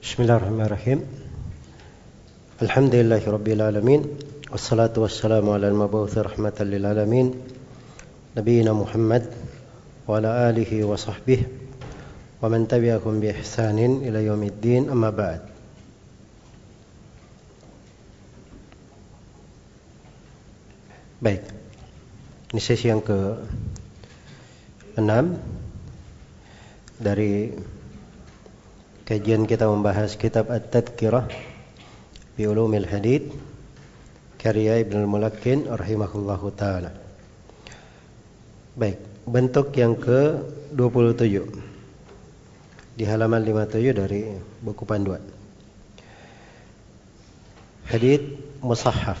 بسم الله الرحمن الرحيم الحمد لله رب العالمين والصلاة والسلام على المبعوث رحمة للعالمين نبينا محمد وعلى آله وصحبه ومن تبعهم بإحسان إلى يوم الدين أما بعد Baik, ini sesi yang ke enam dari kajian kita membahas kitab At-Tadkirah bi Ulumil Hadith karya Ibnu Al-Mulakkin rahimahullahu taala. Baik, bentuk yang ke-27 di halaman 57 dari buku panduan. Hadith musahhaf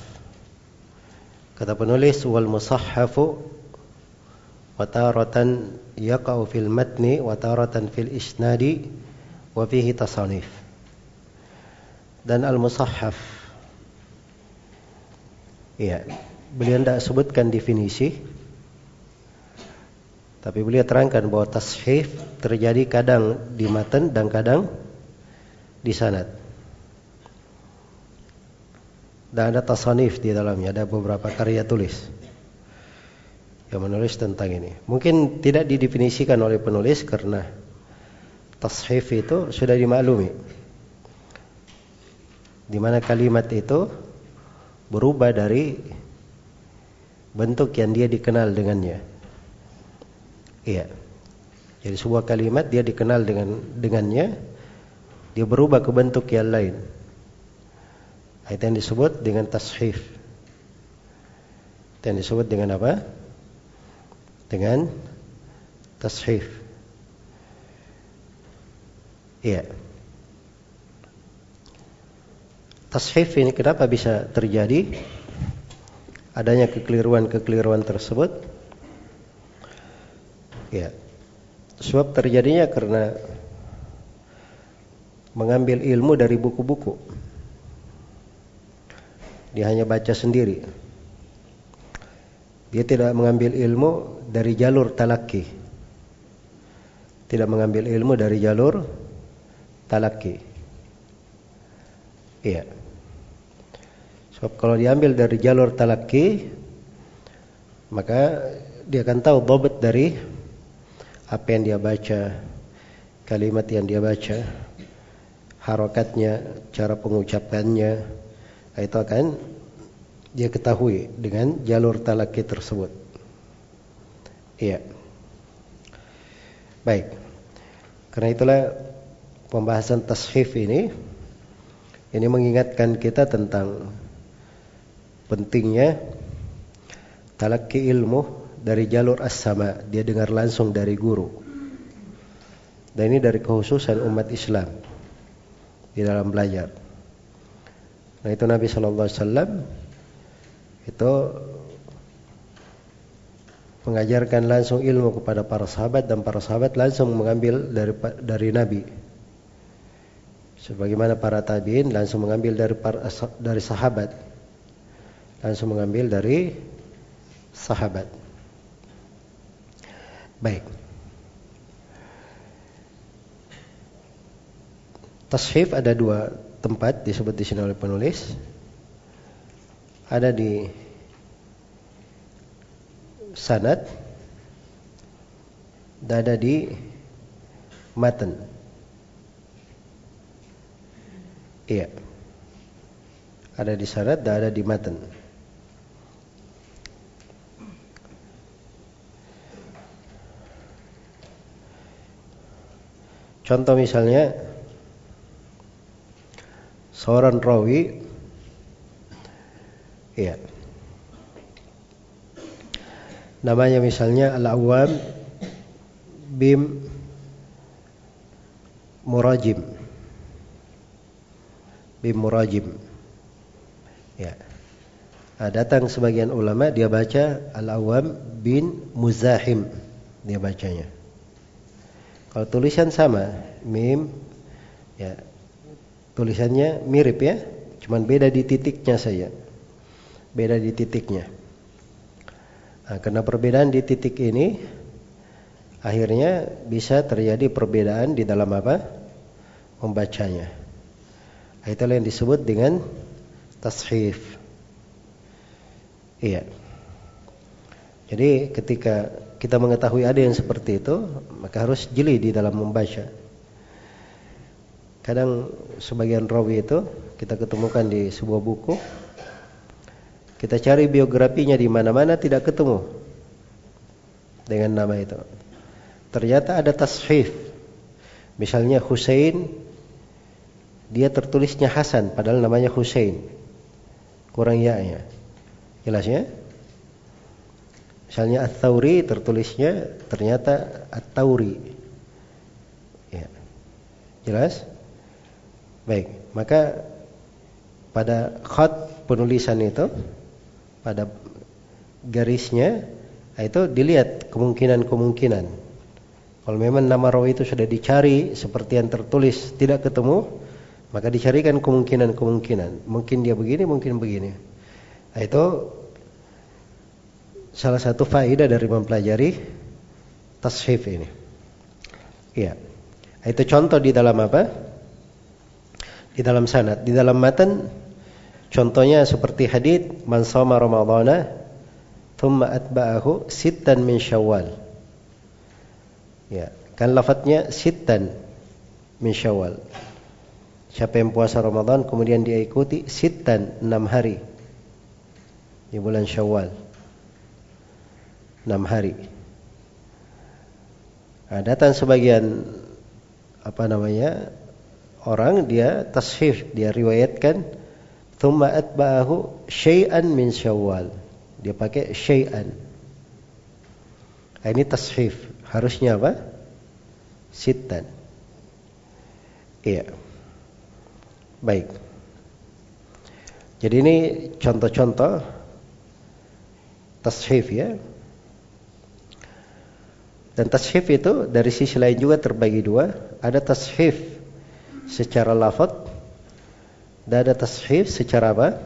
Kata penulis wal musahhafu wataratan yaqa'u fil matni wataratan fil isnadi wa. Dan al musahhaf Ya, beliau tidak sebutkan definisi tapi beliau terangkan bahwa tashif terjadi kadang di matan dan kadang di sanad dan ada tasanif di dalamnya, ada beberapa karya tulis yang menulis tentang ini. Mungkin tidak didefinisikan oleh penulis karena tashif itu sudah dimaklumi. Di mana kalimat itu berubah dari bentuk yang dia dikenal dengannya. Iya. Jadi sebuah kalimat dia dikenal dengan dengannya, dia berubah ke bentuk yang lain. Itu yang disebut dengan tashif. Itu yang disebut dengan apa? Dengan tashif. Iya. Tashif ini kenapa bisa terjadi? Adanya kekeliruan-kekeliruan tersebut. Ya. Sebab terjadinya karena mengambil ilmu dari buku-buku. Dia hanya baca sendiri. Dia tidak mengambil ilmu dari jalur talaki. Tidak mengambil ilmu dari jalur talaki. Iya. Sebab kalau diambil dari jalur talaki, maka dia akan tahu bobot dari apa yang dia baca, kalimat yang dia baca, harokatnya, cara pengucapannya, itu akan dia ketahui dengan jalur talaki tersebut. Iya. Baik. Karena itulah pembahasan tashif ini ini mengingatkan kita tentang pentingnya talaki ilmu dari jalur as-sama, dia dengar langsung dari guru. Dan ini dari kekhususan umat Islam di dalam belajar. Nah itu Nabi Shallallahu Alaihi Wasallam itu mengajarkan langsung ilmu kepada para sahabat dan para sahabat langsung mengambil dari dari Nabi. Sebagaimana para tabiin langsung mengambil dari para, dari sahabat, langsung mengambil dari sahabat. Baik. Tashif ada dua tempat disebut di sini oleh penulis ada di sanad dan ada di matan. Iya. Ada di sanad dan ada di matan. Contoh misalnya seorang rawi ya namanya misalnya Al-Awwam bin Murajim bin Murajim ya nah, datang sebagian ulama dia baca Al-Awwam bin Muzahim dia bacanya kalau tulisan sama mim ya tulisannya mirip ya, cuman beda di titiknya saja. Beda di titiknya. Nah, karena perbedaan di titik ini akhirnya bisa terjadi perbedaan di dalam apa? membacanya. Itulah yang disebut dengan tashif. Iya. Jadi ketika kita mengetahui ada yang seperti itu, maka harus jeli di dalam membaca. Kadang sebagian rawi itu kita ketemukan di sebuah buku, kita cari biografinya di mana-mana tidak ketemu dengan nama itu. Ternyata ada tashif. Misalnya Hussein, dia tertulisnya Hasan, padahal namanya Hussein. Kurang ya-nya. Jelas ya? Misalnya At-Tauri tertulisnya ternyata At-Tauri. Ya. Jelas? Baik, maka pada khat penulisan itu pada garisnya itu dilihat kemungkinan-kemungkinan. Kalau memang nama rawi itu sudah dicari seperti yang tertulis tidak ketemu, maka dicarikan kemungkinan-kemungkinan. Mungkin dia begini, mungkin begini. Nah, itu salah satu faedah dari mempelajari tashif ini. Iya. Itu contoh di dalam apa? Di dalam sanad, di dalam matan contohnya seperti hadis man shoma ramadhana thumma atba'ahu sittan min syawal. Ya, kan lafadznya sittan min syawal. Siapa yang puasa Ramadan kemudian dia ikuti sittan enam hari. Di bulan Syawal. Enam hari. Nah, datang sebagian apa namanya orang dia tashif dia riwayatkan thumma atba'ahu syai'an min syawal. Dia pakai syai'an. Nah, ini tashif harusnya apa? Sittan. Iya baik jadi ini contoh-contoh tashif ya. Dan tashif itu dari sisi lain juga terbagi dua. Ada tashif secara lafaz dan ada tashif secara apa?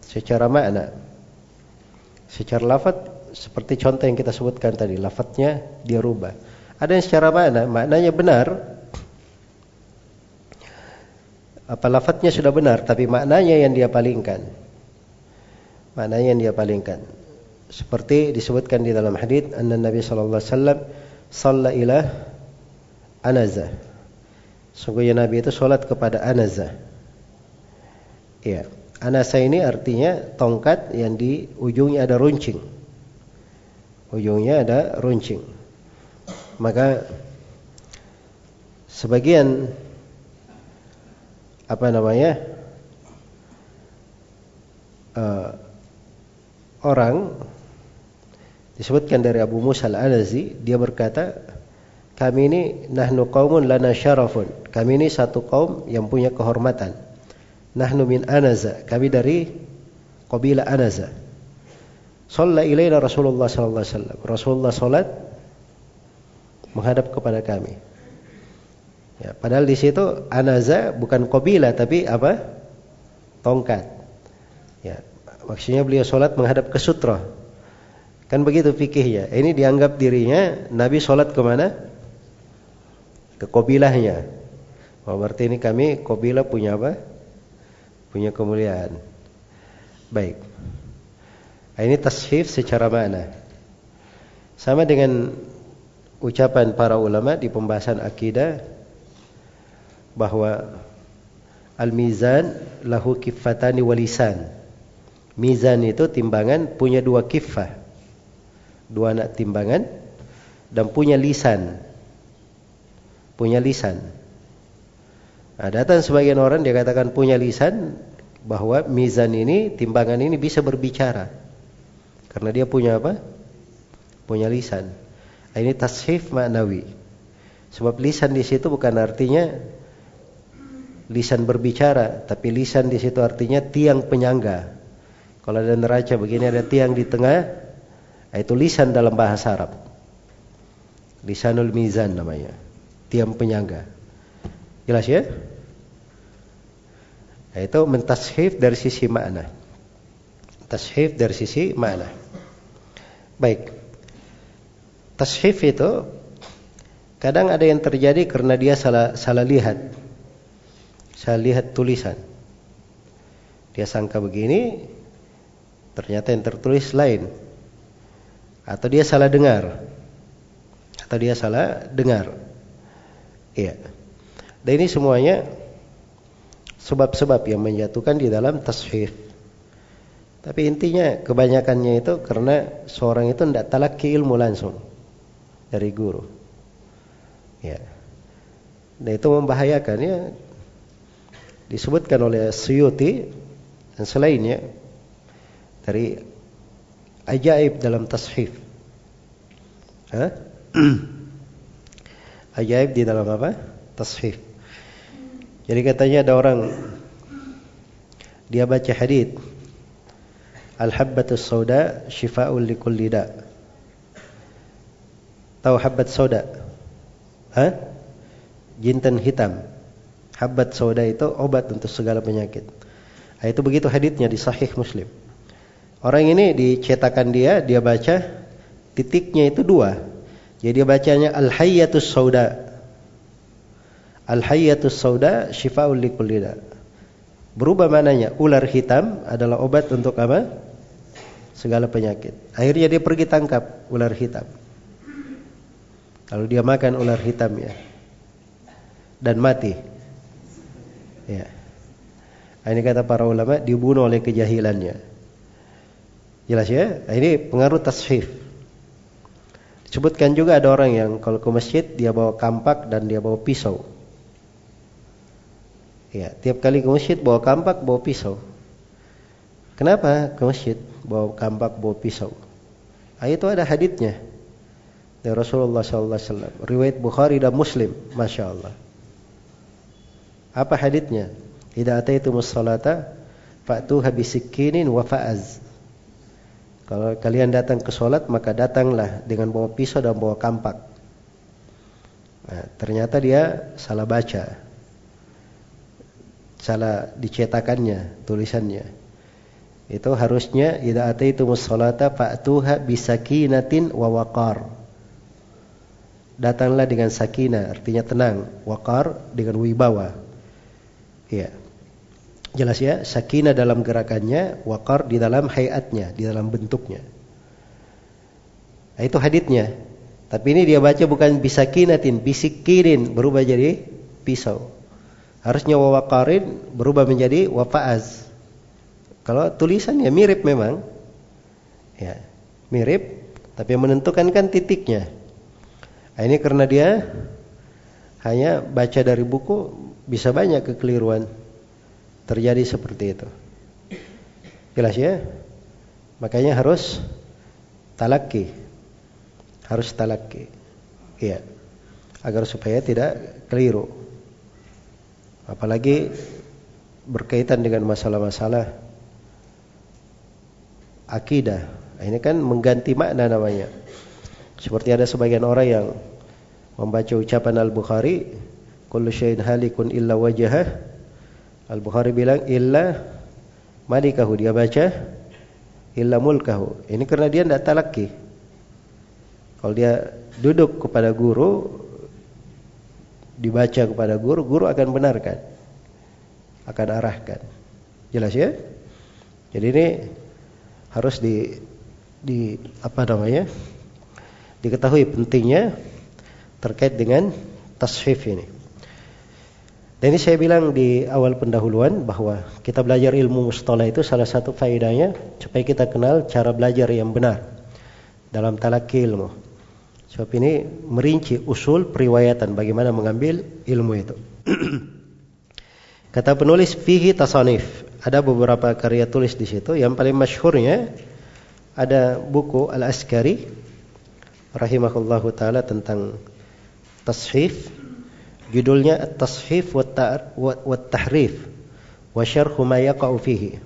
Secara makna. Secara lafaz seperti contoh yang kita sebutkan tadi, lafadznya dia rubah. Ada yang secara makna, maknanya benar. Apa lafadznya sudah benar, tapi maknanya yang dia palingkan. Maknanya yang dia palingkan seperti disebutkan di dalam hadis anna Nabi sallallahu alaihi wasallam shalla ila anaza. Sungguhnya Nabi itu salat kepada anaza. Iya. Anasa ini artinya tongkat yang di ujungnya ada runcing. Ujungnya ada runcing. Maka sebagian apa namanya uh, orang Disebutkan dari Abu Musa al-Anazi, dia berkata, kami ini nahnu qaumun lana syarafun. Kami ini satu kaum yang punya kehormatan. Nahnu min Anaza. Kami dari kabilah Anaza. Ilaina Rasulullah sallallahu alaihi wasallam. Rasulullah salat menghadap kepada kami. Ya, padahal di situ Anaza bukan kabilah tapi apa? Tongkat. Ya, maksudnya beliau salat menghadap ke sutra. Kan begitu fikihnya. Ini dianggap dirinya Nabi sholat ke mana? Ke kobilahnya. Oh, berarti ini kami kobilah punya apa? Punya kemuliaan. Baik. Nah, ini tashif secara mana? Sama dengan ucapan para ulama di pembahasan akidah bahwa al-mizan lahu kiffatani walisan. Mizan itu timbangan punya dua kiffah dua anak timbangan dan punya lisan. Punya lisan. Nah, datang sebagian orang dia katakan punya lisan bahwa mizan ini, timbangan ini bisa berbicara. Karena dia punya apa? Punya lisan. Nah, ini tashif maknawi. Sebab lisan di situ bukan artinya lisan berbicara, tapi lisan di situ artinya tiang penyangga. Kalau ada neraca begini ada tiang di tengah, itu lisan dalam bahasa Arab. Lisanul mizan namanya. Tiang penyangga. Jelas ya? Itu mentashif dari sisi makna. Tashif dari sisi makna. Baik. Tashif itu kadang ada yang terjadi karena dia salah salah lihat. Salah lihat tulisan. Dia sangka begini, ternyata yang tertulis lain. Atau dia salah dengar. Atau dia salah dengar. Iya. Dan ini semuanya sebab-sebab yang menjatuhkan di dalam tasfif. Tapi intinya kebanyakannya itu karena seorang itu tidak talaki ilmu langsung dari guru. Ya. Dan itu membahayakan ya. Disebutkan oleh Suyuti dan selainnya dari ajaib dalam tashif. Hah? ajaib di dalam apa? Tashif. Jadi katanya ada orang dia baca hadis Al-habbatus sauda shifa'un likulli da. Tahu habbat sauda? Hah? Jintan hitam. Habbat sauda itu obat untuk segala penyakit. Nah, itu begitu haditnya di Sahih Muslim. Orang ini dicetakan dia, dia baca titiknya itu dua. Jadi dia bacanya al-hayyatus sauda. Al-hayyatus sauda syifaul likulida. Berubah mananya, ular hitam adalah obat untuk apa? Segala penyakit. Akhirnya dia pergi tangkap ular hitam. Kalau dia makan ular hitam ya. Dan mati. Ya. Ini kata para ulama dibunuh oleh kejahilannya. Jelas ya? Ini pengaruh tasfif. Disebutkan juga ada orang yang kalau ke masjid dia bawa kampak dan dia bawa pisau. Ya, tiap kali ke masjid bawa kampak, bawa pisau. Kenapa ke masjid bawa kampak, bawa pisau? Ah, itu ada haditnya dari Rasulullah SAW. Riwayat Bukhari dan Muslim, masya Allah. Apa haditnya? Idza ataitumus salata fa'tuha bisikinin wa fa'az. Kalau kalian datang ke solat maka datanglah dengan bawa pisau dan bawa kampak. Nah, ternyata dia salah baca. Salah dicetakannya tulisannya. Itu harusnya idza ataitumus salata fa'tuha bisakinatin wa waqar. Datanglah dengan sakinah, artinya tenang, waqar dengan wibawa. Iya. Jelas ya, sakinah dalam gerakannya, wakar di dalam hayatnya, di dalam bentuknya. Nah, itu haditnya. Tapi ini dia baca bukan bisakinatin, bisikirin berubah jadi pisau. Harusnya wawakarin berubah menjadi wafaaz. Kalau tulisannya mirip memang, ya mirip, tapi yang menentukan kan titiknya. Nah, ini karena dia hanya baca dari buku bisa banyak kekeliruan terjadi seperti itu. Jelas ya? Makanya harus talaki. Harus talaki. Iya. Agar supaya tidak keliru. Apalagi berkaitan dengan masalah-masalah akidah. Ini kan mengganti makna namanya. Seperti ada sebagian orang yang membaca ucapan Al-Bukhari, "Kullu syai'in halikun illa wajhah." Al-Bukhari bilang illa malikahu dia baca illa mulkahu. Ini karena dia tidak talaki. Kalau dia duduk kepada guru dibaca kepada guru, guru akan benarkan. Akan arahkan. Jelas ya? Jadi ini harus di di apa namanya? Diketahui pentingnya terkait dengan tasfif ini. Dan ini saya bilang di awal pendahuluan bahwa kita belajar ilmu mustalah itu salah satu faedahnya supaya kita kenal cara belajar yang benar dalam talaki ilmu. Sebab ini merinci usul periwayatan bagaimana mengambil ilmu itu. Kata penulis fihi tasanif. Ada beberapa karya tulis di situ. Yang paling masyhurnya ada buku Al-Askari rahimahullahu taala tentang tashif Judulnya At-Tashif wa Tahrif wa Syarhu ma yaqa'u fihi.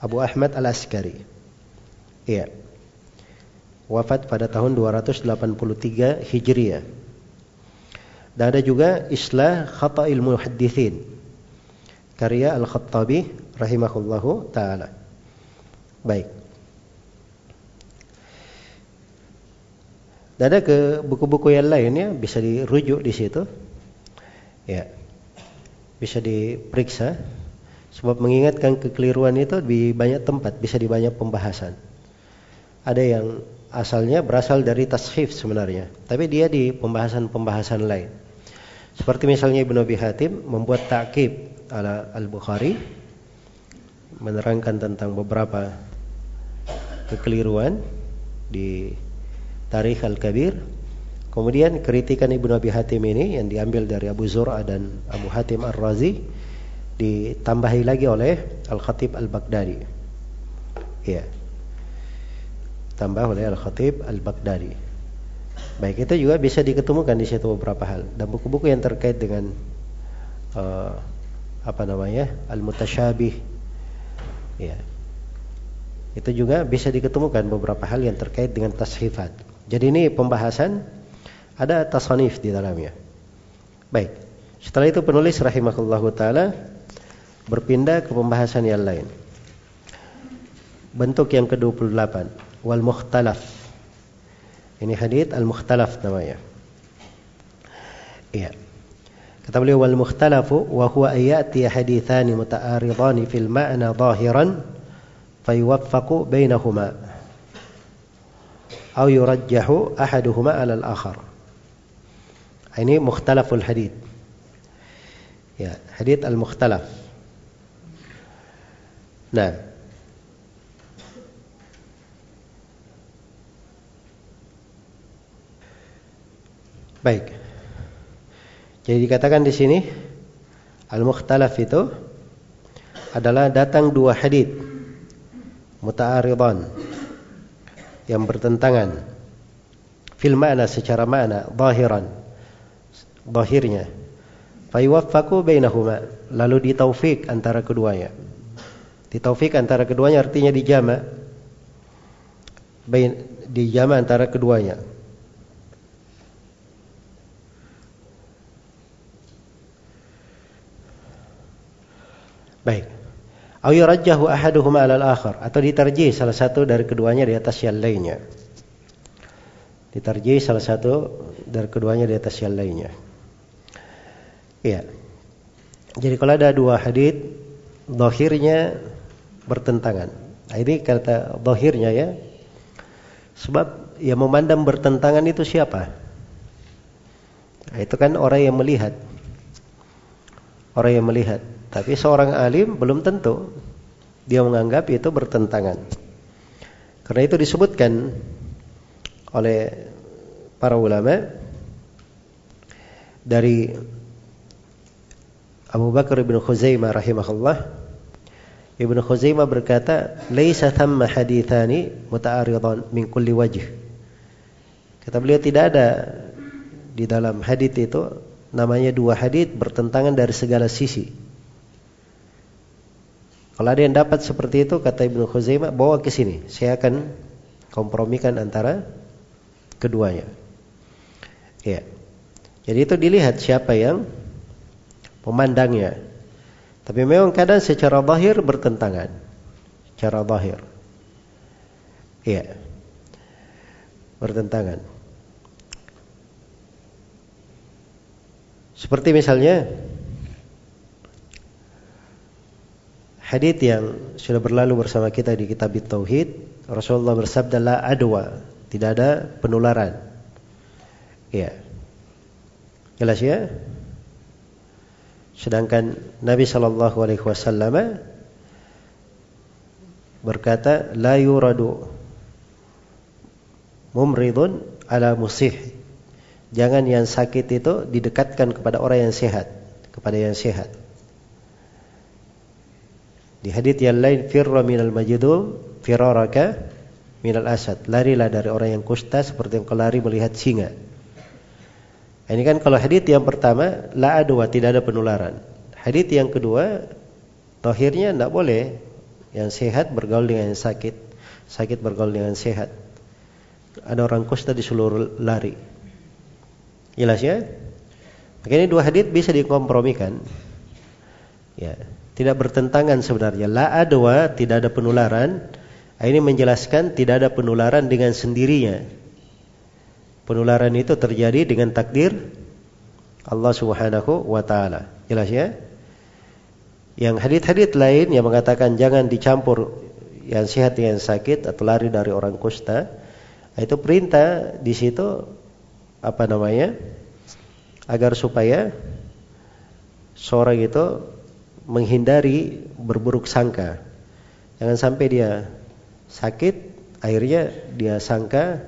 Abu Ahmad Al-Askari. Iya. Wafat pada tahun 283 Hijriah. Dan ada juga Islah Khata'il Muhaddithin. Karya Al-Khattabi rahimahullahu taala. Baik. Dan ada ke buku-buku yang lainnya bisa dirujuk di situ ya bisa diperiksa Sebab mengingatkan kekeliruan itu di banyak tempat, bisa di banyak pembahasan. Ada yang asalnya berasal dari tashif sebenarnya, tapi dia di pembahasan-pembahasan lain. Seperti misalnya Ibnu Abi Hatim membuat takib ala Al-Bukhari menerangkan tentang beberapa kekeliruan di Tarikh Al-Kabir. Kemudian kritikan Ibnu Abi Hatim ini yang diambil dari Abu Zur'a dan Abu Hatim Ar-Razi ditambahi lagi oleh Al-Khatib Al-Baghdadi. Iya. Tambah oleh Al-Khatib Al-Baghdadi. Baik, itu juga bisa diketemukan di situ beberapa hal dan buku-buku yang terkait dengan uh, apa namanya? Al-Mutasyabih. Ya. Itu juga bisa diketemukan beberapa hal yang terkait dengan tashifat. Jadi ini pembahasan ada tasanif di dalamnya. Baik. Setelah itu penulis rahimahullahu taala berpindah ke pembahasan yang lain. Bentuk yang ke-28, wal mukhtalaf. Ini hadith al-mukhtalaf namanya. Iya. Kata beliau wal mukhtalafu wa huwa ayati hadithani muta'aridani fil ma'na zahiran fayuwaffaqu bainahuma aw yurajjahu ahaduhuma 'ala al-akhar. Ini mukhtalaful hadith. Ya, hadith al-mukhtalaf. Nah. Baik. Jadi dikatakan di sini al-mukhtalaf itu adalah datang dua hadis muta'aridan yang bertentangan fil ma'na secara makna zahiran zahirnya fayuwaffaqu bainahuma lalu ditaufik antara keduanya Ditaufik antara keduanya artinya dijama. Dijama antara keduanya. Baik. Au yurajjahu ahaduhuma 'ala al-akhar atau ditarjih salah satu dari keduanya di atas yang lainnya. Ditarjih salah satu dari keduanya di atas yang lainnya. Iya. Jadi kalau ada dua hadis, zahirnya bertentangan. Nah, ini kata zahirnya ya. Sebab yang memandang bertentangan itu siapa? Nah, itu kan orang yang melihat. Orang yang melihat. Tapi seorang alim belum tentu dia menganggap itu bertentangan. Karena itu disebutkan oleh para ulama dari Abu Bakar bin Khuzaimah rahimahullah Ibnu Khuzaimah berkata, "Laisa thamma hadithani muta'aridan min kulli wajh." Kata beliau tidak ada di dalam hadis itu namanya dua hadis bertentangan dari segala sisi. Kalau ada yang dapat seperti itu kata Ibnu Khuzaimah, bawa ke sini. Saya akan kompromikan antara keduanya. Ya. Jadi itu dilihat siapa yang memandangnya. Tapi memang kadang secara zahir bertentangan. Secara zahir. Iya. Bertentangan. Seperti misalnya hadis yang sudah berlalu bersama kita di kitab Tauhid, Rasulullah bersabda la adwa, tidak ada penularan. Iya. Jelas ya? Sedangkan Nabi Shallallahu Alaihi Wasallam berkata, la yuradu mumridun ala musih. Jangan yang sakit itu didekatkan kepada orang yang sehat, kepada yang sehat. Di hadits yang lain, firra minal majidum, firaraka minal asad. Larilah dari orang yang kusta seperti yang kau lari melihat singa. Ini kan kalau hadith yang pertama la adwa tidak ada penularan. Hadith yang kedua tohirnya tidak boleh yang sehat bergaul dengan yang sakit, sakit bergaul dengan sehat. Ada orang kusta di seluruh lari. Jelas ya? Makanya dua hadith bisa dikompromikan. Ya, tidak bertentangan sebenarnya. La adwa tidak ada penularan. Ini menjelaskan tidak ada penularan dengan sendirinya penularan itu terjadi dengan takdir Allah Subhanahu wa taala. Jelas ya? Yang hadit-hadit lain yang mengatakan jangan dicampur yang sehat dengan sakit atau lari dari orang kusta, itu perintah di situ apa namanya? agar supaya seorang itu menghindari berburuk sangka. Jangan sampai dia sakit, akhirnya dia sangka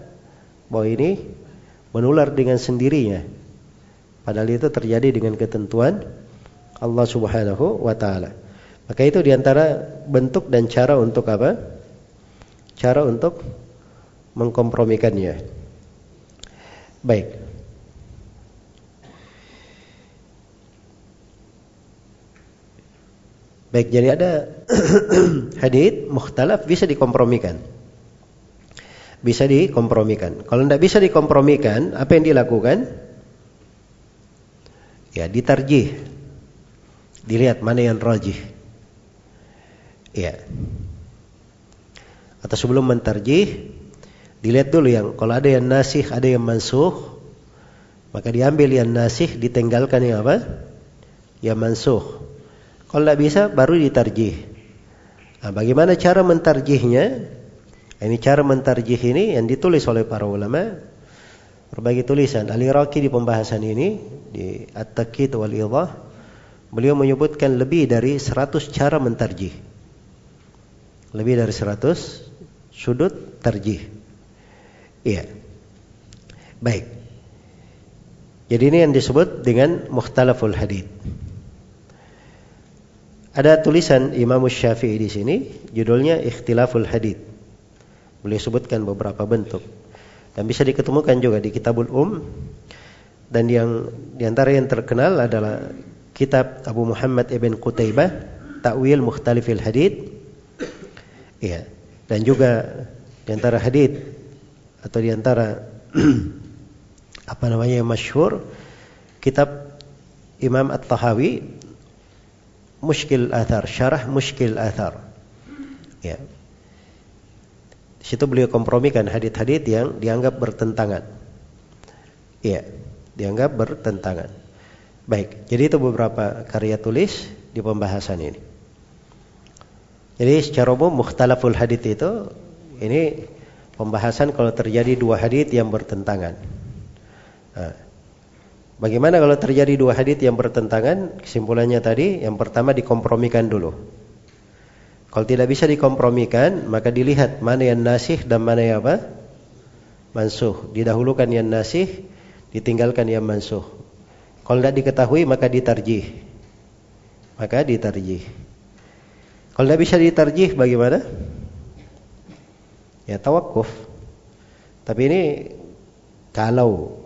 bahwa ini menular dengan sendirinya. Padahal itu terjadi dengan ketentuan Allah Subhanahu wa taala. Maka itu di antara bentuk dan cara untuk apa? Cara untuk mengkompromikannya. Baik. Baik, jadi ada hadith mukhtalaf bisa dikompromikan. Bisa dikompromikan. Kalau tidak bisa dikompromikan, apa yang dilakukan? Ya, ditarjih. Dilihat mana yang rajih. Ya. Atau sebelum mentarjih, dilihat dulu yang kalau ada yang nasih, ada yang mansuh, maka diambil yang nasih, ditinggalkan yang apa? Yang mansuh. Kalau tidak bisa, baru ditarjih. Nah, bagaimana cara mentarjihnya? Ini cara mentarjih ini yang ditulis oleh para ulama. Berbagai tulisan. Ali Raqi di pembahasan ini, di At-Taqid wal Idah, beliau menyebutkan lebih dari 100 cara mentarjih. Lebih dari 100 sudut tarjih. Iya. Baik. Jadi ini yang disebut dengan mukhtalaful hadith. Ada tulisan Imam Syafi'i di sini, judulnya Ikhtilaful Hadith. Beliau sebutkan beberapa bentuk dan bisa diketemukan juga di Kitabul Um dan yang di antara yang terkenal adalah kitab Abu Muhammad ibn Qutaibah Ta'wil Mukhtalifil Hadith. Iya. Dan juga di antara hadith atau di antara apa namanya yang masyhur kitab Imam At-Tahawi Mushkil Athar, syarah Mushkil Athar. Ya. Di situ beliau kompromikan hadit-hadit yang dianggap bertentangan. Iya, dianggap bertentangan. Baik, jadi itu beberapa karya tulis di pembahasan ini. Jadi secara umum mukhtalaful hadit itu ini pembahasan kalau terjadi dua hadit yang bertentangan. Nah, Bagaimana kalau terjadi dua hadits yang bertentangan? Kesimpulannya tadi, yang pertama dikompromikan dulu. Kalau tidak bisa dikompromikan, maka dilihat mana yang nasih dan mana yang apa? Mansuh. Didahulukan yang nasih, ditinggalkan yang mansuh. Kalau tidak diketahui, maka ditarjih. Maka ditarjih. Kalau tidak bisa ditarjih, bagaimana? Ya tawakuf. Tapi ini kalau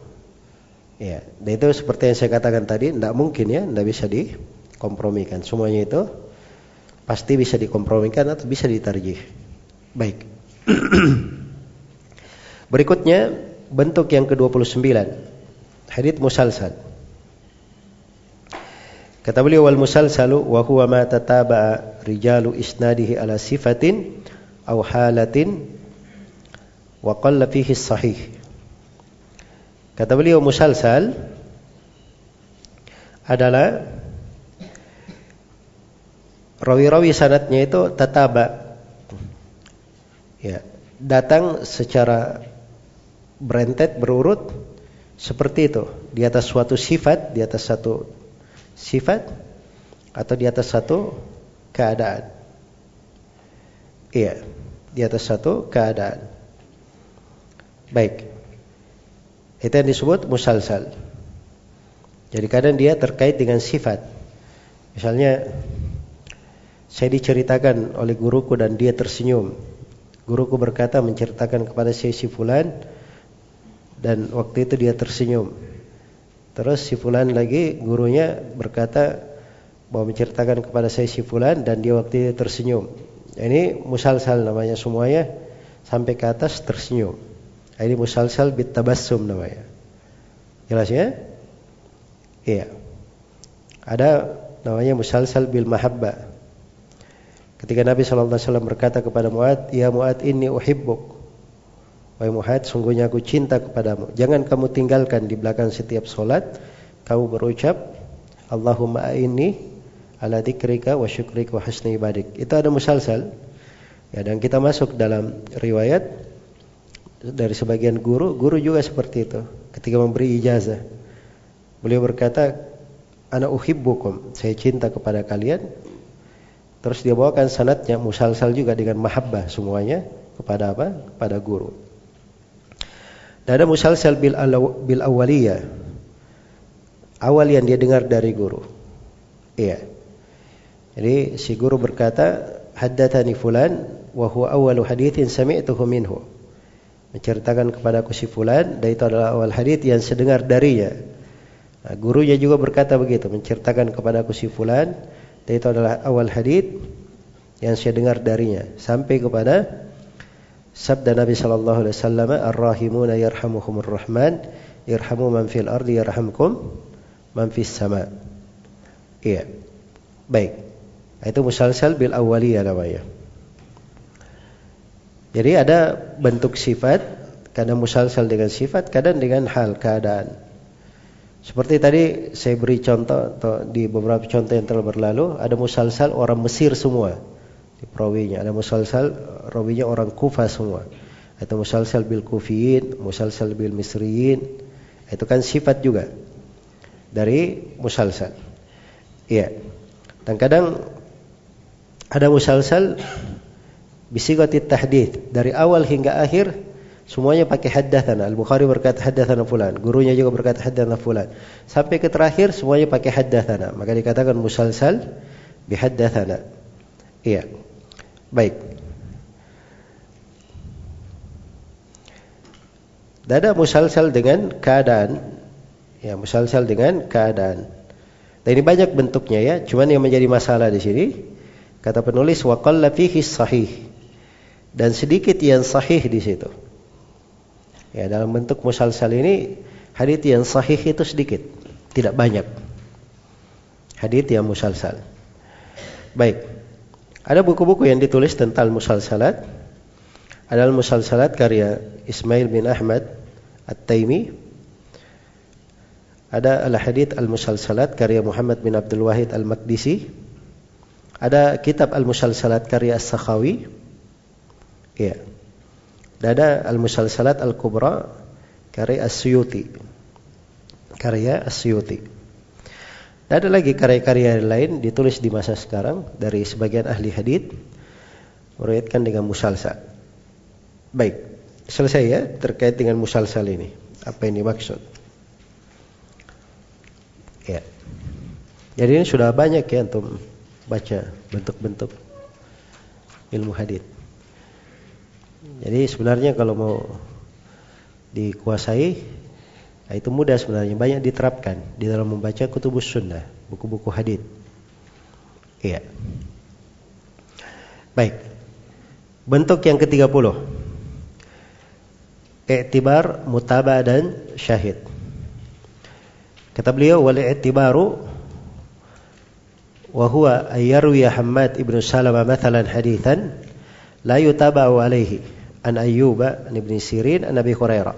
Ya, itu seperti yang saya katakan tadi, tidak mungkin ya, tidak bisa dikompromikan. Semuanya itu pasti bisa dikompromikan atau bisa ditarjih. Baik. Berikutnya bentuk yang ke-29. Hadits musalsal. Kata beliau wal musalsalu wa huwa ma tataba'a rijalu isnadihi ala sifatin aw halatin wa qalla fihi sahih. Kata beliau musalsal adalah rawi-rawi sanatnya itu tataba. Ya, datang secara berentet berurut seperti itu di atas suatu sifat, di atas satu sifat atau di atas satu keadaan. Iya, di atas satu keadaan. Baik. Itu yang disebut musalsal. Jadi kadang dia terkait dengan sifat. Misalnya saya diceritakan oleh guruku dan dia tersenyum. Guruku berkata menceritakan kepada saya si fulan dan waktu itu dia tersenyum. Terus si fulan lagi gurunya berkata bahwa menceritakan kepada saya si fulan dan dia waktu itu tersenyum. Ini musalsal namanya semuanya sampai ke atas tersenyum. Ini musalsal bit tabassum namanya. Jelas ya? Iya. Ada namanya musalsal bil mahabba. Ketika Nabi SAW berkata kepada Mu'ad, Ya Mu'ad ini uhibbuk. Wahai Mu'ad, sungguhnya aku cinta kepadamu. Jangan kamu tinggalkan di belakang setiap solat. Kamu berucap, Allahumma ini ala dzikrika wa syukrika wa husni ibadik. Itu ada musalsal. Ya, dan kita masuk dalam riwayat dari sebagian guru, guru juga seperti itu. Ketika memberi ijazah, beliau berkata, "Ana uhibbukum." Saya cinta kepada kalian. Terus dia bawakan sanatnya musalsal juga dengan mahabbah semuanya kepada apa? Kepada guru. Dan ada musalsal bil, bil awaliyah. Awal yang dia dengar dari guru. Iya. Jadi si guru berkata, "Haddatsani fulan wa huwa awwalu haditsin sami'tuhu minhu." Menceritakan kepadaku si fulan dan itu adalah awal hadits yang sedengar darinya. Nah, gurunya juga berkata begitu, menceritakan kepadaku si fulan dan itu adalah awal hadits yang saya dengar darinya sampai kepada sabda Nabi sallallahu alaihi wasallam ar-rahimuna yarhamuhumur rahman yarhamu man fil ardi yarhamkum man fis sama. Iya. Baik. Itu musalsal bil awaliyah namanya. Jadi ada bentuk sifat, kadang musalsal dengan sifat, kadang dengan hal keadaan. Seperti tadi saya beri contoh atau di beberapa contoh yang telah berlalu, ada musalsal orang Mesir semua di perawinya, ada musalsal rawinya orang Kufa semua. Itu musalsal bil Kufiyin, musalsal bil Misriyin. Itu kan sifat juga dari musalsal. Iya. Dan kadang ada musalsal bisigati tahdid dari awal hingga akhir semuanya pakai haddatsana. Al-Bukhari berkata haddatsana fulan, gurunya juga berkata haddatsana fulan. Sampai ke terakhir semuanya pakai haddatsana. Maka dikatakan musalsal bihaddatsana. Iya. Baik. Dada musalsal dengan keadaan. Ya, musalsal dengan keadaan. Dan ini banyak bentuknya ya, cuman yang menjadi masalah di sini kata penulis wa fihi sahih. Dan sedikit yang sahih di situ. Ya, dalam bentuk musalsal ini hadis yang sahih itu sedikit, tidak banyak. Hadis yang musalsal. Baik. Ada buku-buku yang ditulis tentang musalsalat. Adalah musalsalat karya Ismail bin Ahmad At-Taimi ada Al-Hadith Al-Musalsalat karya Muhammad bin Abdul Wahid Al-Maqdisi. Ada kitab Al-Musalsalat karya As-Sakhawi. Ya. Dan ada Al-Musalsalat Al-Kubra karya As-Suyuti. Karya As-Suyuti. Dan ada lagi karya-karya lain ditulis di masa sekarang dari sebagian ahli hadith meriwayatkan dengan musalsal. Baik, selesai ya terkait dengan musalsal ini. Apa yang dimaksud? Ya. Jadi ini sudah banyak ya untuk baca bentuk-bentuk ilmu hadis. Jadi sebenarnya kalau mau dikuasai nah itu mudah sebenarnya banyak diterapkan di dalam membaca kutubus sunnah buku-buku hadis. Iya. Baik. Bentuk yang ke-30. Iktibar, mutabah dan syahid. Kata beliau wal i'tibaru wa huwa ayyarwi Hammad ibnu Salama mathalan hadithan la yutaba'u alaihi an Ayyuba an Ibn Sirin an Nabi Hurairah.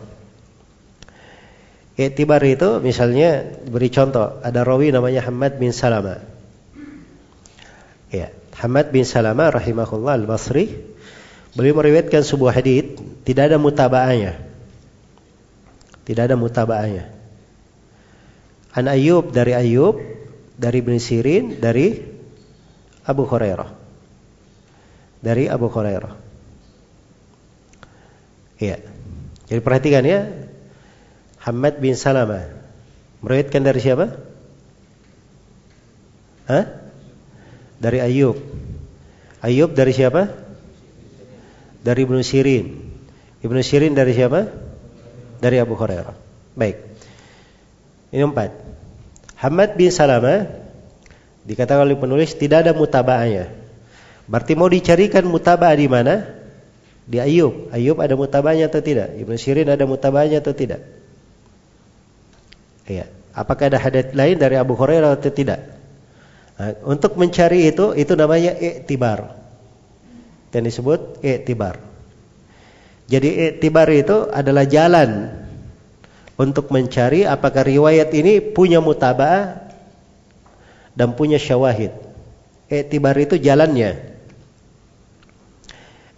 I'tibar itu misalnya beri contoh ada rawi namanya Hammad bin Salama. Ya, Hamad bin Salama rahimahullah al-Basri beliau meriwayatkan sebuah hadis tidak ada mutabaahnya. Tidak ada mutabaahnya. An Ayyub dari Ayyub, dari Ibn Sirin, dari Abu Hurairah. Dari Abu Hurairah. Iya. Jadi perhatikan ya. Hamad bin Salama. Meriwayatkan dari siapa? Hah? Dari Ayyub. Ayyub dari siapa? Dari Ibn Sirin. Ibn Sirin dari siapa? Dari Abu Hurairah. Baik. Ini empat. Hamad bin Salama dikatakan oleh penulis tidak ada mutabaahnya. Berarti mau dicarikan mutabah di mana? Di Ayub. Ayub ada mutabahnya atau tidak? Ibnu Sirin ada mutabahnya atau tidak? Iya. Apakah ada hadits lain dari Abu Hurairah atau tidak? Nah, untuk mencari itu, itu namanya iktibar. Dan disebut iktibar. Jadi iktibar itu adalah jalan untuk mencari apakah riwayat ini punya mutaba'ah dan punya syawahid. Iktibar itu jalannya.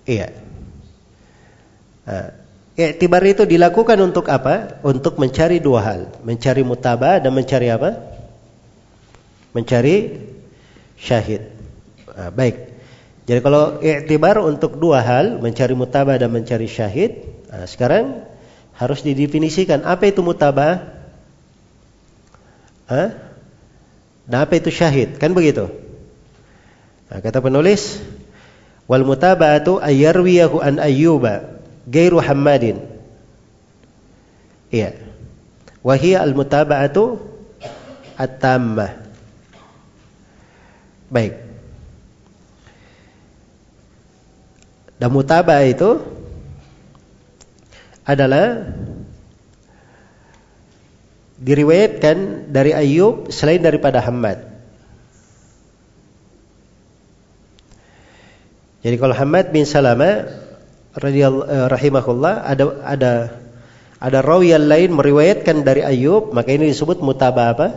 Iya. Iktibar itu dilakukan untuk apa? Untuk mencari dua hal, mencari mutaba dan mencari apa? Mencari syahid. Nah, baik. Jadi kalau iktibar untuk dua hal, mencari mutaba dan mencari syahid, nah, sekarang harus didefinisikan apa itu mutaba? Hah? Dan apa itu syahid? Kan begitu? Nah, kata penulis, wal mutaba'atu ayyarwiyahu an ayyuba gairu hammadin. Iya. Wahia al mutaba'atu at-tammah. Baik. Dan mutaba'ah itu adalah diriwayatkan dari Ayub selain daripada Hamad. Jadi kalau Hamad bin Salama eh, rahimahullah ada ada ada rawi yang lain meriwayatkan dari Ayub, maka ini disebut mutaba apa?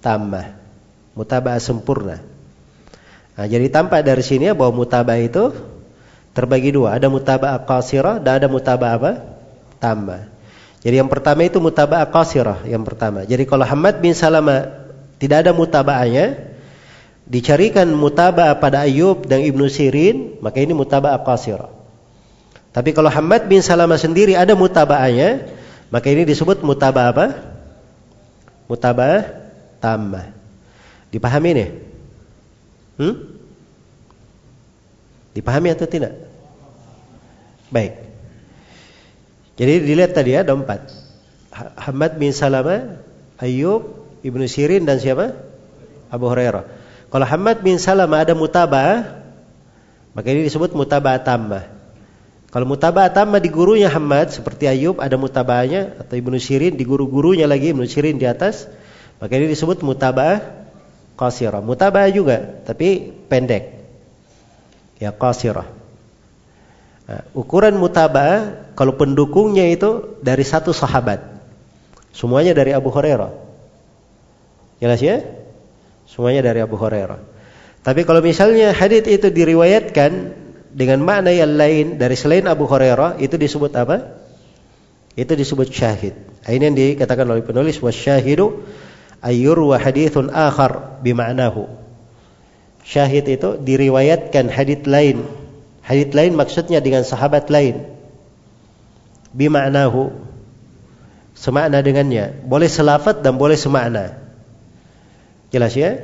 Tambah. Mutaba sempurna. Nah, jadi tampak dari sini ya bahwa mutaba itu terbagi dua. Ada mutaba qasirah dan ada mutaba apa? Tambah. Jadi yang pertama itu mutaba qasirah yang pertama. Jadi kalau Hamad bin Salama tidak ada mutabaannya, dicarikan mutaba pada Ayub dan Ibnu Sirin, maka ini mutaba qasirah. Tapi kalau Hamad bin Salamah sendiri ada mutabaannya, maka ini disebut mutaba apa? Mutaba tambah. Dipahami ini? Hmm? Dipahami atau tidak? Baik. Jadi dilihat tadi ya, ada empat. Hamad bin Salamah, Ayub, Ibnu Sirin dan siapa? Abu Hurairah. Kalau Hamad bin Salamah ada mutabah, maka ini disebut mutabah tambah. Kalau mutabah tambah di gurunya Hamad seperti Ayub ada mutabahnya atau Ibnu Sirin di guru-gurunya lagi Ibnu Sirin di atas, maka ini disebut mutabah qasirah. Mutabah juga tapi pendek. Ya qasirah. Nah, ukuran mutabah kalau pendukungnya itu dari satu sahabat. Semuanya dari Abu Hurairah. Jelas ya? Semuanya dari Abu Hurairah. Tapi kalau misalnya hadits itu diriwayatkan dengan makna yang lain dari selain Abu Hurairah, itu disebut apa? Itu disebut syahid. Ini yang dikatakan oleh penulis wasyahidu ayyur wa hadithun akhar bima'nahu. Syahid itu diriwayatkan hadits lain. Hadits lain maksudnya dengan sahabat lain. Bima'nahu. Semakna dengannya. Boleh selafat dan boleh semakna. Jelas ya?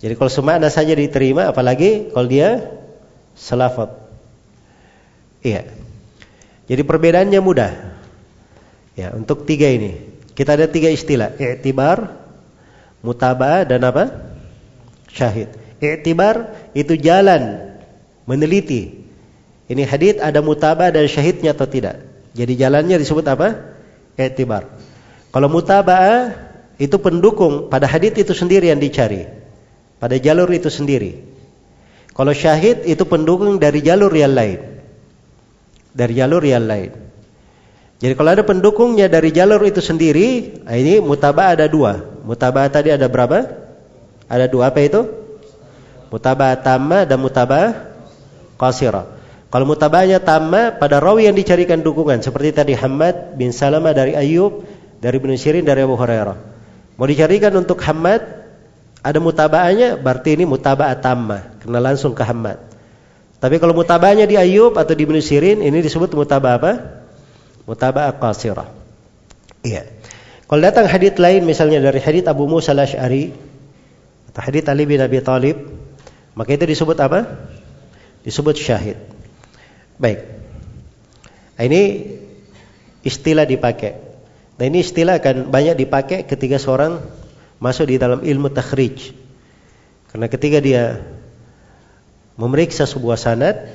Jadi kalau semakna saja diterima, apalagi kalau dia selafat. Iya. Jadi perbedaannya mudah. Ya, untuk tiga ini. Kita ada tiga istilah. I'tibar, mutabah dan apa? Syahid. I'tibar itu jalan meneliti. Ini hadith ada mutabah dan syahidnya atau tidak. Jadi jalannya disebut apa? I'tibar. Kalau mutabah itu pendukung pada hadis itu sendiri yang dicari. Pada jalur itu sendiri. Kalau syahid itu pendukung dari jalur yang lain. Dari jalur yang lain. Jadi kalau ada pendukungnya dari jalur itu sendiri, nah ini mutabah ada dua. Mutabah tadi ada berapa? Ada dua. Apa itu? Mutabah tamma dan mutabah qasirah. Kalau mutabahnya tamma pada rawi yang dicarikan dukungan seperti tadi Hamad bin Salamah dari Ayub, dari Ibnu Sirin dari Abu Hurairah. Mau dicarikan untuk Hamad, ada mutabaannya, berarti ini mutaba'ah tamah, kena langsung ke Hamad. Tapi kalau mutabaannya di Ayub atau di Ibnu ini disebut mutaba'ah apa? Mutaba'ah qasirah. Iya. Kalau datang hadis lain misalnya dari hadis Abu Musa al-Asy'ari atau hadis Ali bin Abi Thalib, maka itu disebut apa? Disebut syahid. Baik. Nah, ini istilah dipakai. Nah ini istilah akan banyak dipakai ketika seorang masuk di dalam ilmu takhrij. Karena ketika dia memeriksa sebuah sanad,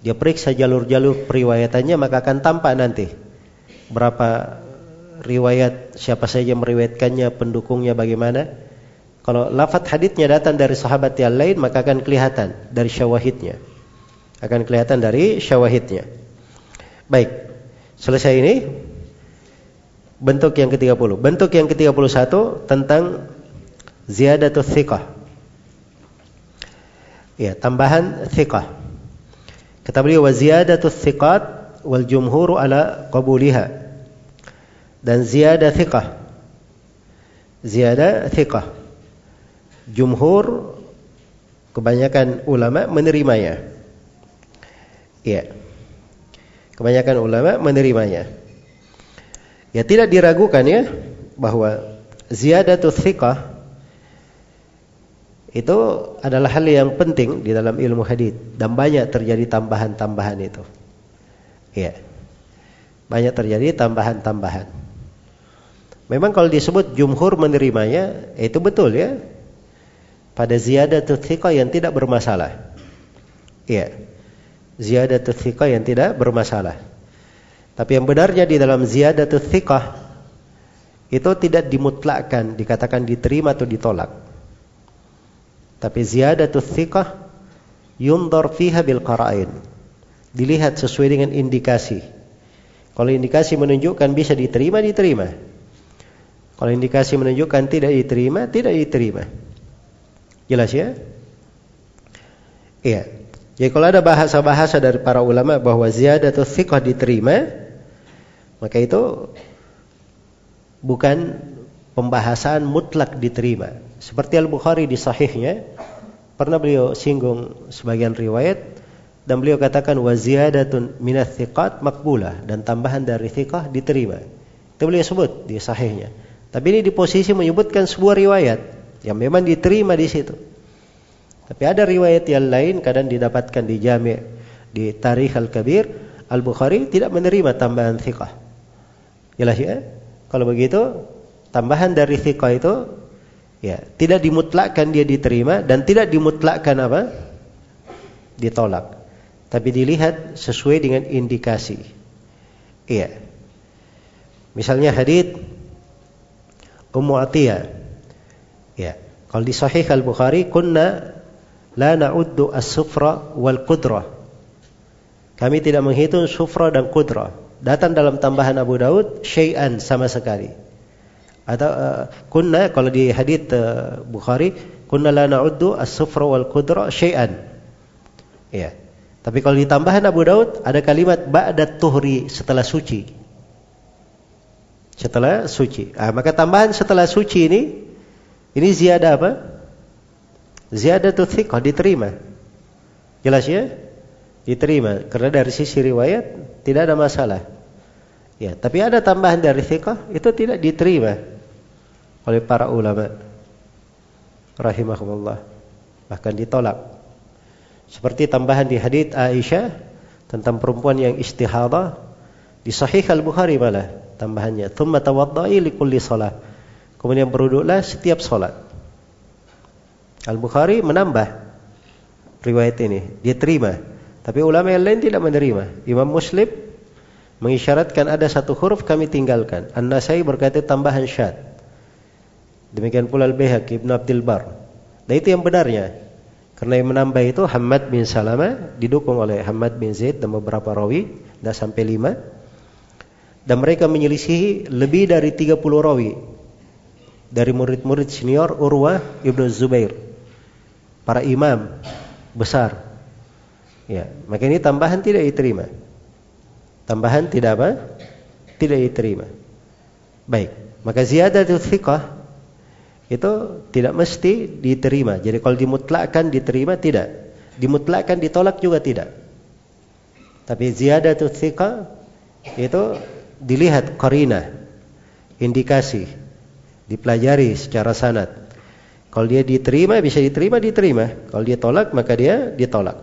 dia periksa jalur-jalur periwayatannya maka akan tampak nanti berapa riwayat siapa saja meriwayatkannya, pendukungnya bagaimana. Kalau lafadz haditsnya datang dari sahabat yang lain maka akan kelihatan dari syawahidnya. Akan kelihatan dari syawahidnya. Baik. Selesai ini bentuk yang ke-30. Bentuk yang ke-31 tentang ziyadatul thiqah. Ya, tambahan thiqah. Kata beliau wa ziyadatu thiqat wal jumhur ala qabuliha. Dan ziyadah thiqah. Ziyadah thiqah. Jumhur kebanyakan ulama menerimanya. Ya. Kebanyakan ulama menerimanya. Ya tidak diragukan ya bahwa ziyadatu thiqah itu adalah hal yang penting di dalam ilmu hadis dan banyak terjadi tambahan-tambahan itu. Iya. Banyak terjadi tambahan-tambahan. Memang kalau disebut jumhur menerimanya, itu betul ya. Pada ziyadatul thiqah yang tidak bermasalah. Iya. Ziyadatul thiqah yang tidak bermasalah. Tapi yang benarnya di dalam ziyadatul thiqah itu tidak dimutlakkan, dikatakan diterima atau ditolak. Tapi ziyadatu thiqah yundar fiha bil qara'in. Dilihat sesuai dengan indikasi. Kalau indikasi menunjukkan bisa diterima, diterima. Kalau indikasi menunjukkan tidak diterima, tidak diterima. Jelas ya? Iya. Jadi kalau ada bahasa-bahasa dari para ulama bahwa ziyadatu thiqah diterima, maka itu bukan pembahasan mutlak diterima. Seperti Al-Bukhari di sahihnya pernah beliau singgung sebagian riwayat dan beliau katakan wa ziyadatun minats thiqat dan tambahan dari thiqah diterima. Itu beliau sebut di sahihnya. Tapi ini di posisi menyebutkan sebuah riwayat yang memang diterima di situ. Tapi ada riwayat yang lain kadang didapatkan di Jami' di Tarikh Al-Kabir Al-Bukhari tidak menerima tambahan thiqah. Jelas ya? Kalau begitu tambahan dari thiqah itu Ya, tidak dimutlakkan dia diterima dan tidak dimutlakkan apa? Ditolak. Tapi dilihat sesuai dengan indikasi. Iya. Misalnya hadis Ummu Atiyah. Ya, kalau di Sahih Al-Bukhari kunna la na'uddu as-sufra wal qudrah. Kami tidak menghitung sufra dan qudrah. Datang dalam tambahan Abu Daud syai'an sama sekali. Atau uh, kunna kalau di hadis uh, Bukhari kunna la na'uddu as-sufra wal qudra syai'an. Ya. Tapi kalau ditambahan Abu Daud ada kalimat ba'da tuhri setelah suci. Setelah suci. Ah, maka tambahan setelah suci ini ini ziyadah apa? Ziyadah thiqah diterima. Jelas ya? Diterima karena dari sisi riwayat tidak ada masalah. Ya, tapi ada tambahan dari thiqah itu tidak diterima oleh para ulama. Rahimahumullah bahkan ditolak. Seperti tambahan di hadis Aisyah tentang perempuan yang istihadah di sahih al-Bukhari malah tambahannya thumma tawaddai li kulli shalah. Kemudian berwuduklah setiap salat Al-Bukhari menambah riwayat ini dia terima tapi ulama yang lain tidak menerima. Imam Muslim mengisyaratkan ada satu huruf kami tinggalkan An-Nasai berkata tambahan syad Demikian pula Al-Bihaqi Ibn Abdul Bar. Dan itu yang benarnya. Karena yang menambah itu Hamad bin Salama didukung oleh Hamad bin Zaid dan beberapa rawi, tidak sampai lima. Dan mereka menyelisihi lebih dari 30 rawi dari murid-murid senior Urwah Ibnu Zubair. Para imam besar. Ya, maka ini tambahan tidak diterima. Tambahan tidak apa? Tidak diterima. Baik, maka ziyadatul thiqah itu tidak mesti diterima. Jadi kalau dimutlakkan diterima tidak. Dimutlakkan ditolak juga tidak. Tapi ziyadatu thiqa itu dilihat qarina, indikasi, dipelajari secara sanad. Kalau dia diterima bisa diterima diterima. Kalau dia tolak maka dia ditolak.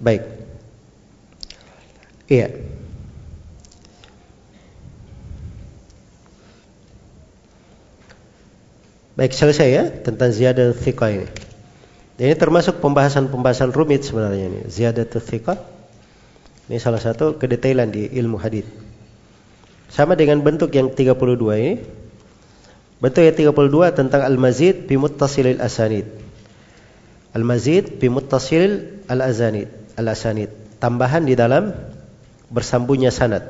Baik. Iya. Baik selesai ya tentang ziyadah thiqah ini. Dan ini termasuk pembahasan-pembahasan rumit sebenarnya ini. Ziyadah thiqah. Ini salah satu kedetailan di ilmu hadis. Sama dengan bentuk yang 32 ini. Bentuk yang 32 tentang al-mazid bi muttasilil asanid. Al-mazid bi al-azanid, al-asanid. Tambahan di dalam bersambungnya sanad.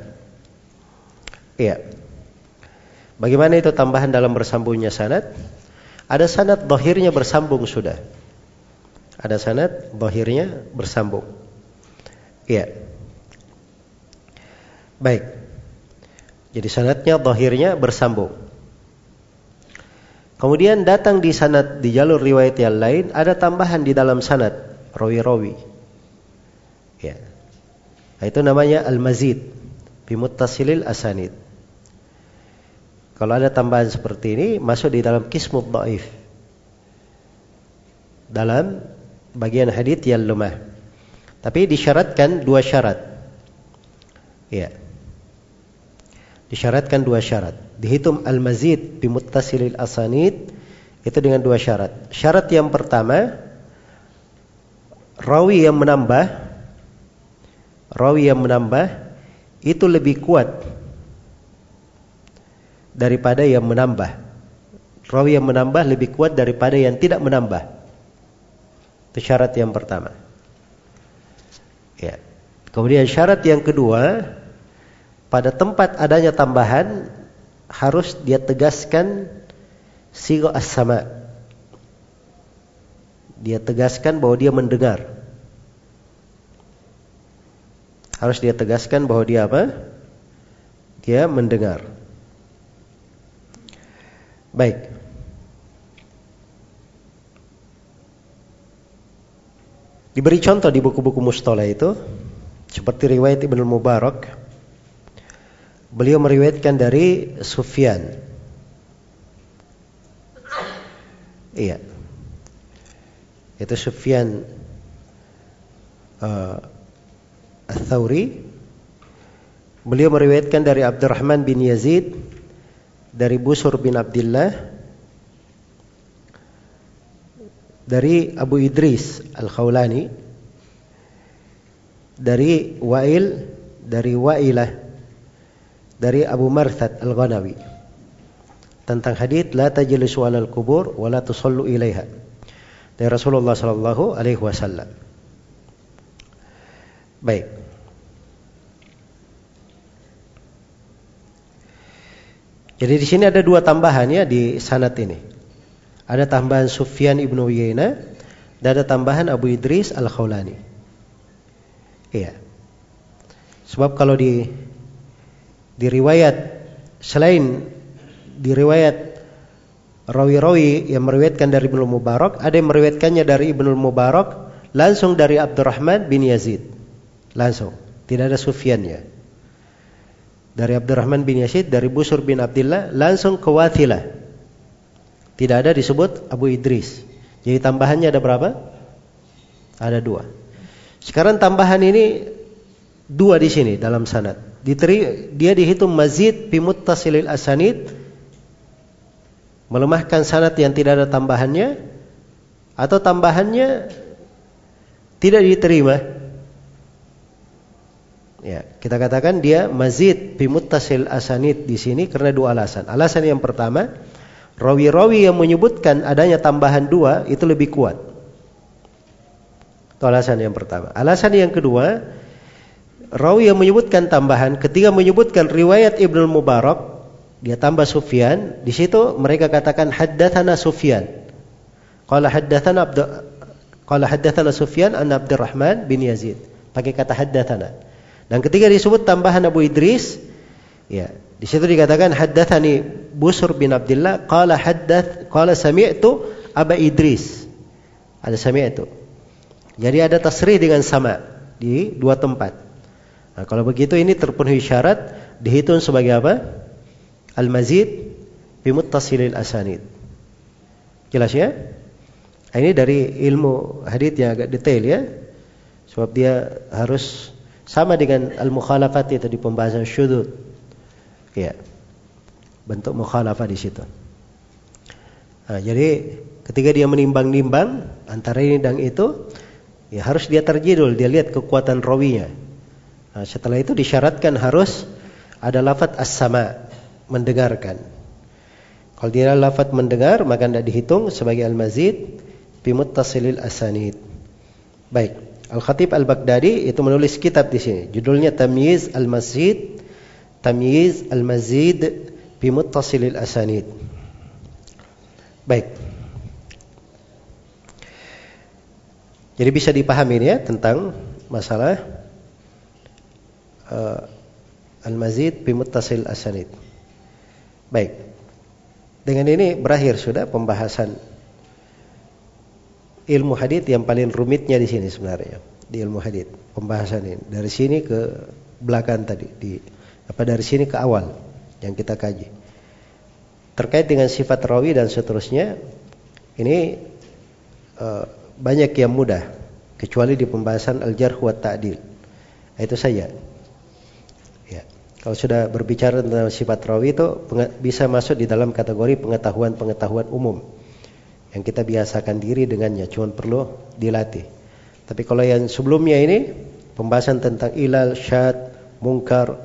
Iya. Bagaimana itu tambahan dalam bersambungnya sanad? Ada sanad dohirnya bersambung sudah. Ada sanad zahirnya bersambung. Iya. Baik. Jadi sanadnya zahirnya bersambung. Kemudian datang di sanad di jalur riwayat yang lain ada tambahan di dalam sanad rawi-rawi. Ya. Itu namanya al-mazid bimuttasilil asanid. Kalau ada tambahan seperti ini masuk di dalam kismut dhaif. Dalam bagian hadith yang lemah. Tapi disyaratkan dua syarat. Ya. Disyaratkan dua syarat. Dihitung al-mazid bimuttasilil asanid itu dengan dua syarat. Syarat yang pertama rawi yang menambah rawi yang menambah itu lebih kuat daripada yang menambah. Rawi yang menambah lebih kuat daripada yang tidak menambah. Itu syarat yang pertama. Ya. Kemudian syarat yang kedua, pada tempat adanya tambahan harus dia tegaskan sigo as-sama. Dia tegaskan bahwa dia mendengar. Harus dia tegaskan bahwa dia apa? Dia mendengar. Baik. Diberi contoh di buku-buku mustalah itu seperti riwayat Ibnu Mubarak. Beliau meriwayatkan dari Sufyan. Iya. Itu Sufyan uh, Ats-Tsauri. Beliau meriwayatkan dari Abdurrahman bin Yazid dari Busur bin Abdullah dari Abu Idris Al-Khawlani dari Wa'il dari Wa'ilah dari Abu Marthad Al-Ghanawi tentang hadis la tajlisu 'alal kubur wa la tusallu ilaiha dari Rasulullah sallallahu alaihi wasallam. Baik. Jadi di sini ada dua tambahan ya di sanad ini. Ada tambahan Sufyan ibnu Uyainah dan ada tambahan Abu Idris al Khawlani. Iya. Sebab kalau di di riwayat selain di riwayat rawi-rawi yang meriwayatkan dari Ibnu Mubarak, ada yang meriwayatkannya dari Ibnu Mubarak langsung dari Abdurrahman bin Yazid. Langsung, tidak ada Sufyannya dari Abdurrahman bin Yazid dari Busur bin Abdullah langsung ke Wathilah. Tidak ada disebut Abu Idris. Jadi tambahannya ada berapa? Ada dua. Sekarang tambahan ini dua di sini dalam sanad. Diteri, dia dihitung mazid bimuttasilil asanid melemahkan sanad yang tidak ada tambahannya atau tambahannya tidak diterima Ya, kita katakan dia mazid bimuttasil asanid di sini karena dua alasan. Alasan yang pertama, rawi-rawi yang menyebutkan adanya tambahan dua itu lebih kuat. Itu alasan yang pertama. Alasan yang kedua, rawi yang menyebutkan tambahan ketika menyebutkan riwayat Ibnu Mubarak, dia tambah Sufyan, di situ mereka katakan haddatsana Sufyan. Qala haddatsana Abd Qala haddatsana Sufyan an Abdurrahman bin Yazid. Pakai kata haddatsana. Dan ketika disebut tambahan Abu Idris, ya, di situ dikatakan haddatsani Busur bin Abdullah qala haddath qala sami'tu Aba Idris. Ada sami'tu. Jadi ada tasrih dengan sama di dua tempat. Nah, kalau begitu ini terpenuhi syarat dihitung sebagai apa? Al-mazid bi muttasilil asanid. Jelas ya? Nah, ini dari ilmu hadith yang agak detail ya. Sebab dia harus sama dengan al-mukhalafat itu di pembahasan syudud. Ya. Bentuk mukhalafah di situ. Nah, jadi ketika dia menimbang-nimbang antara ini dan itu, ya harus dia terjidul, dia lihat kekuatan rawinya. Nah, setelah itu disyaratkan harus ada lafat as-sama, mendengarkan. Kalau dia lafat mendengar, maka tidak dihitung sebagai al-mazid bi muttasilil asanid. Baik. Al-Khatib Al-Baghdadi itu menulis kitab di sini. Judulnya Tamyiz Al-Masjid, Tamyiz Al-Mazid bi Muttasilil Asanid. Baik. Jadi bisa dipahami ya tentang masalah uh, al-mazid bi muttasil asanid. Baik. Dengan ini berakhir sudah pembahasan ilmu hadith yang paling rumitnya di sini sebenarnya di ilmu hadith pembahasan ini. Dari sini ke belakang tadi di apa dari sini ke awal yang kita kaji. Terkait dengan sifat rawi dan seterusnya ini uh, banyak yang mudah kecuali di pembahasan al-jarh wa ta'dil. Itu saja ya. Kalau sudah berbicara tentang sifat rawi itu bisa masuk di dalam kategori pengetahuan-pengetahuan umum yang kita biasakan diri dengannya, cuma perlu dilatih. Tapi kalau yang sebelumnya ini pembahasan tentang ilal, syad, mungkar,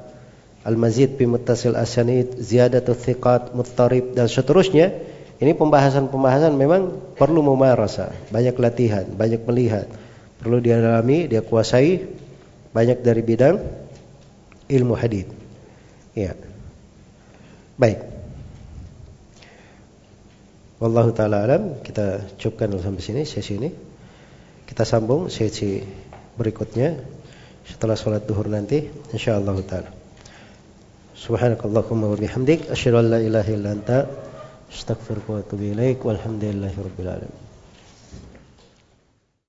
al-mazid bi muttasil asanid, ziyadatu thiqat, muttarib dan seterusnya, ini pembahasan-pembahasan memang perlu memarasa, banyak latihan, banyak melihat, perlu dialami, dia kuasai banyak dari bidang ilmu hadis. Ya. Baik. Wallahu taala alam, kita cukupkan sampai sini sesi ini. Kita sambung sesi berikutnya setelah sholat duhur nanti insyaallah taala. Subhanakallahumma wa bihamdik asyhadu an la ilaha illa anta astaghfiruka wa atubu ilaik walhamdulillahi rabbil alamin.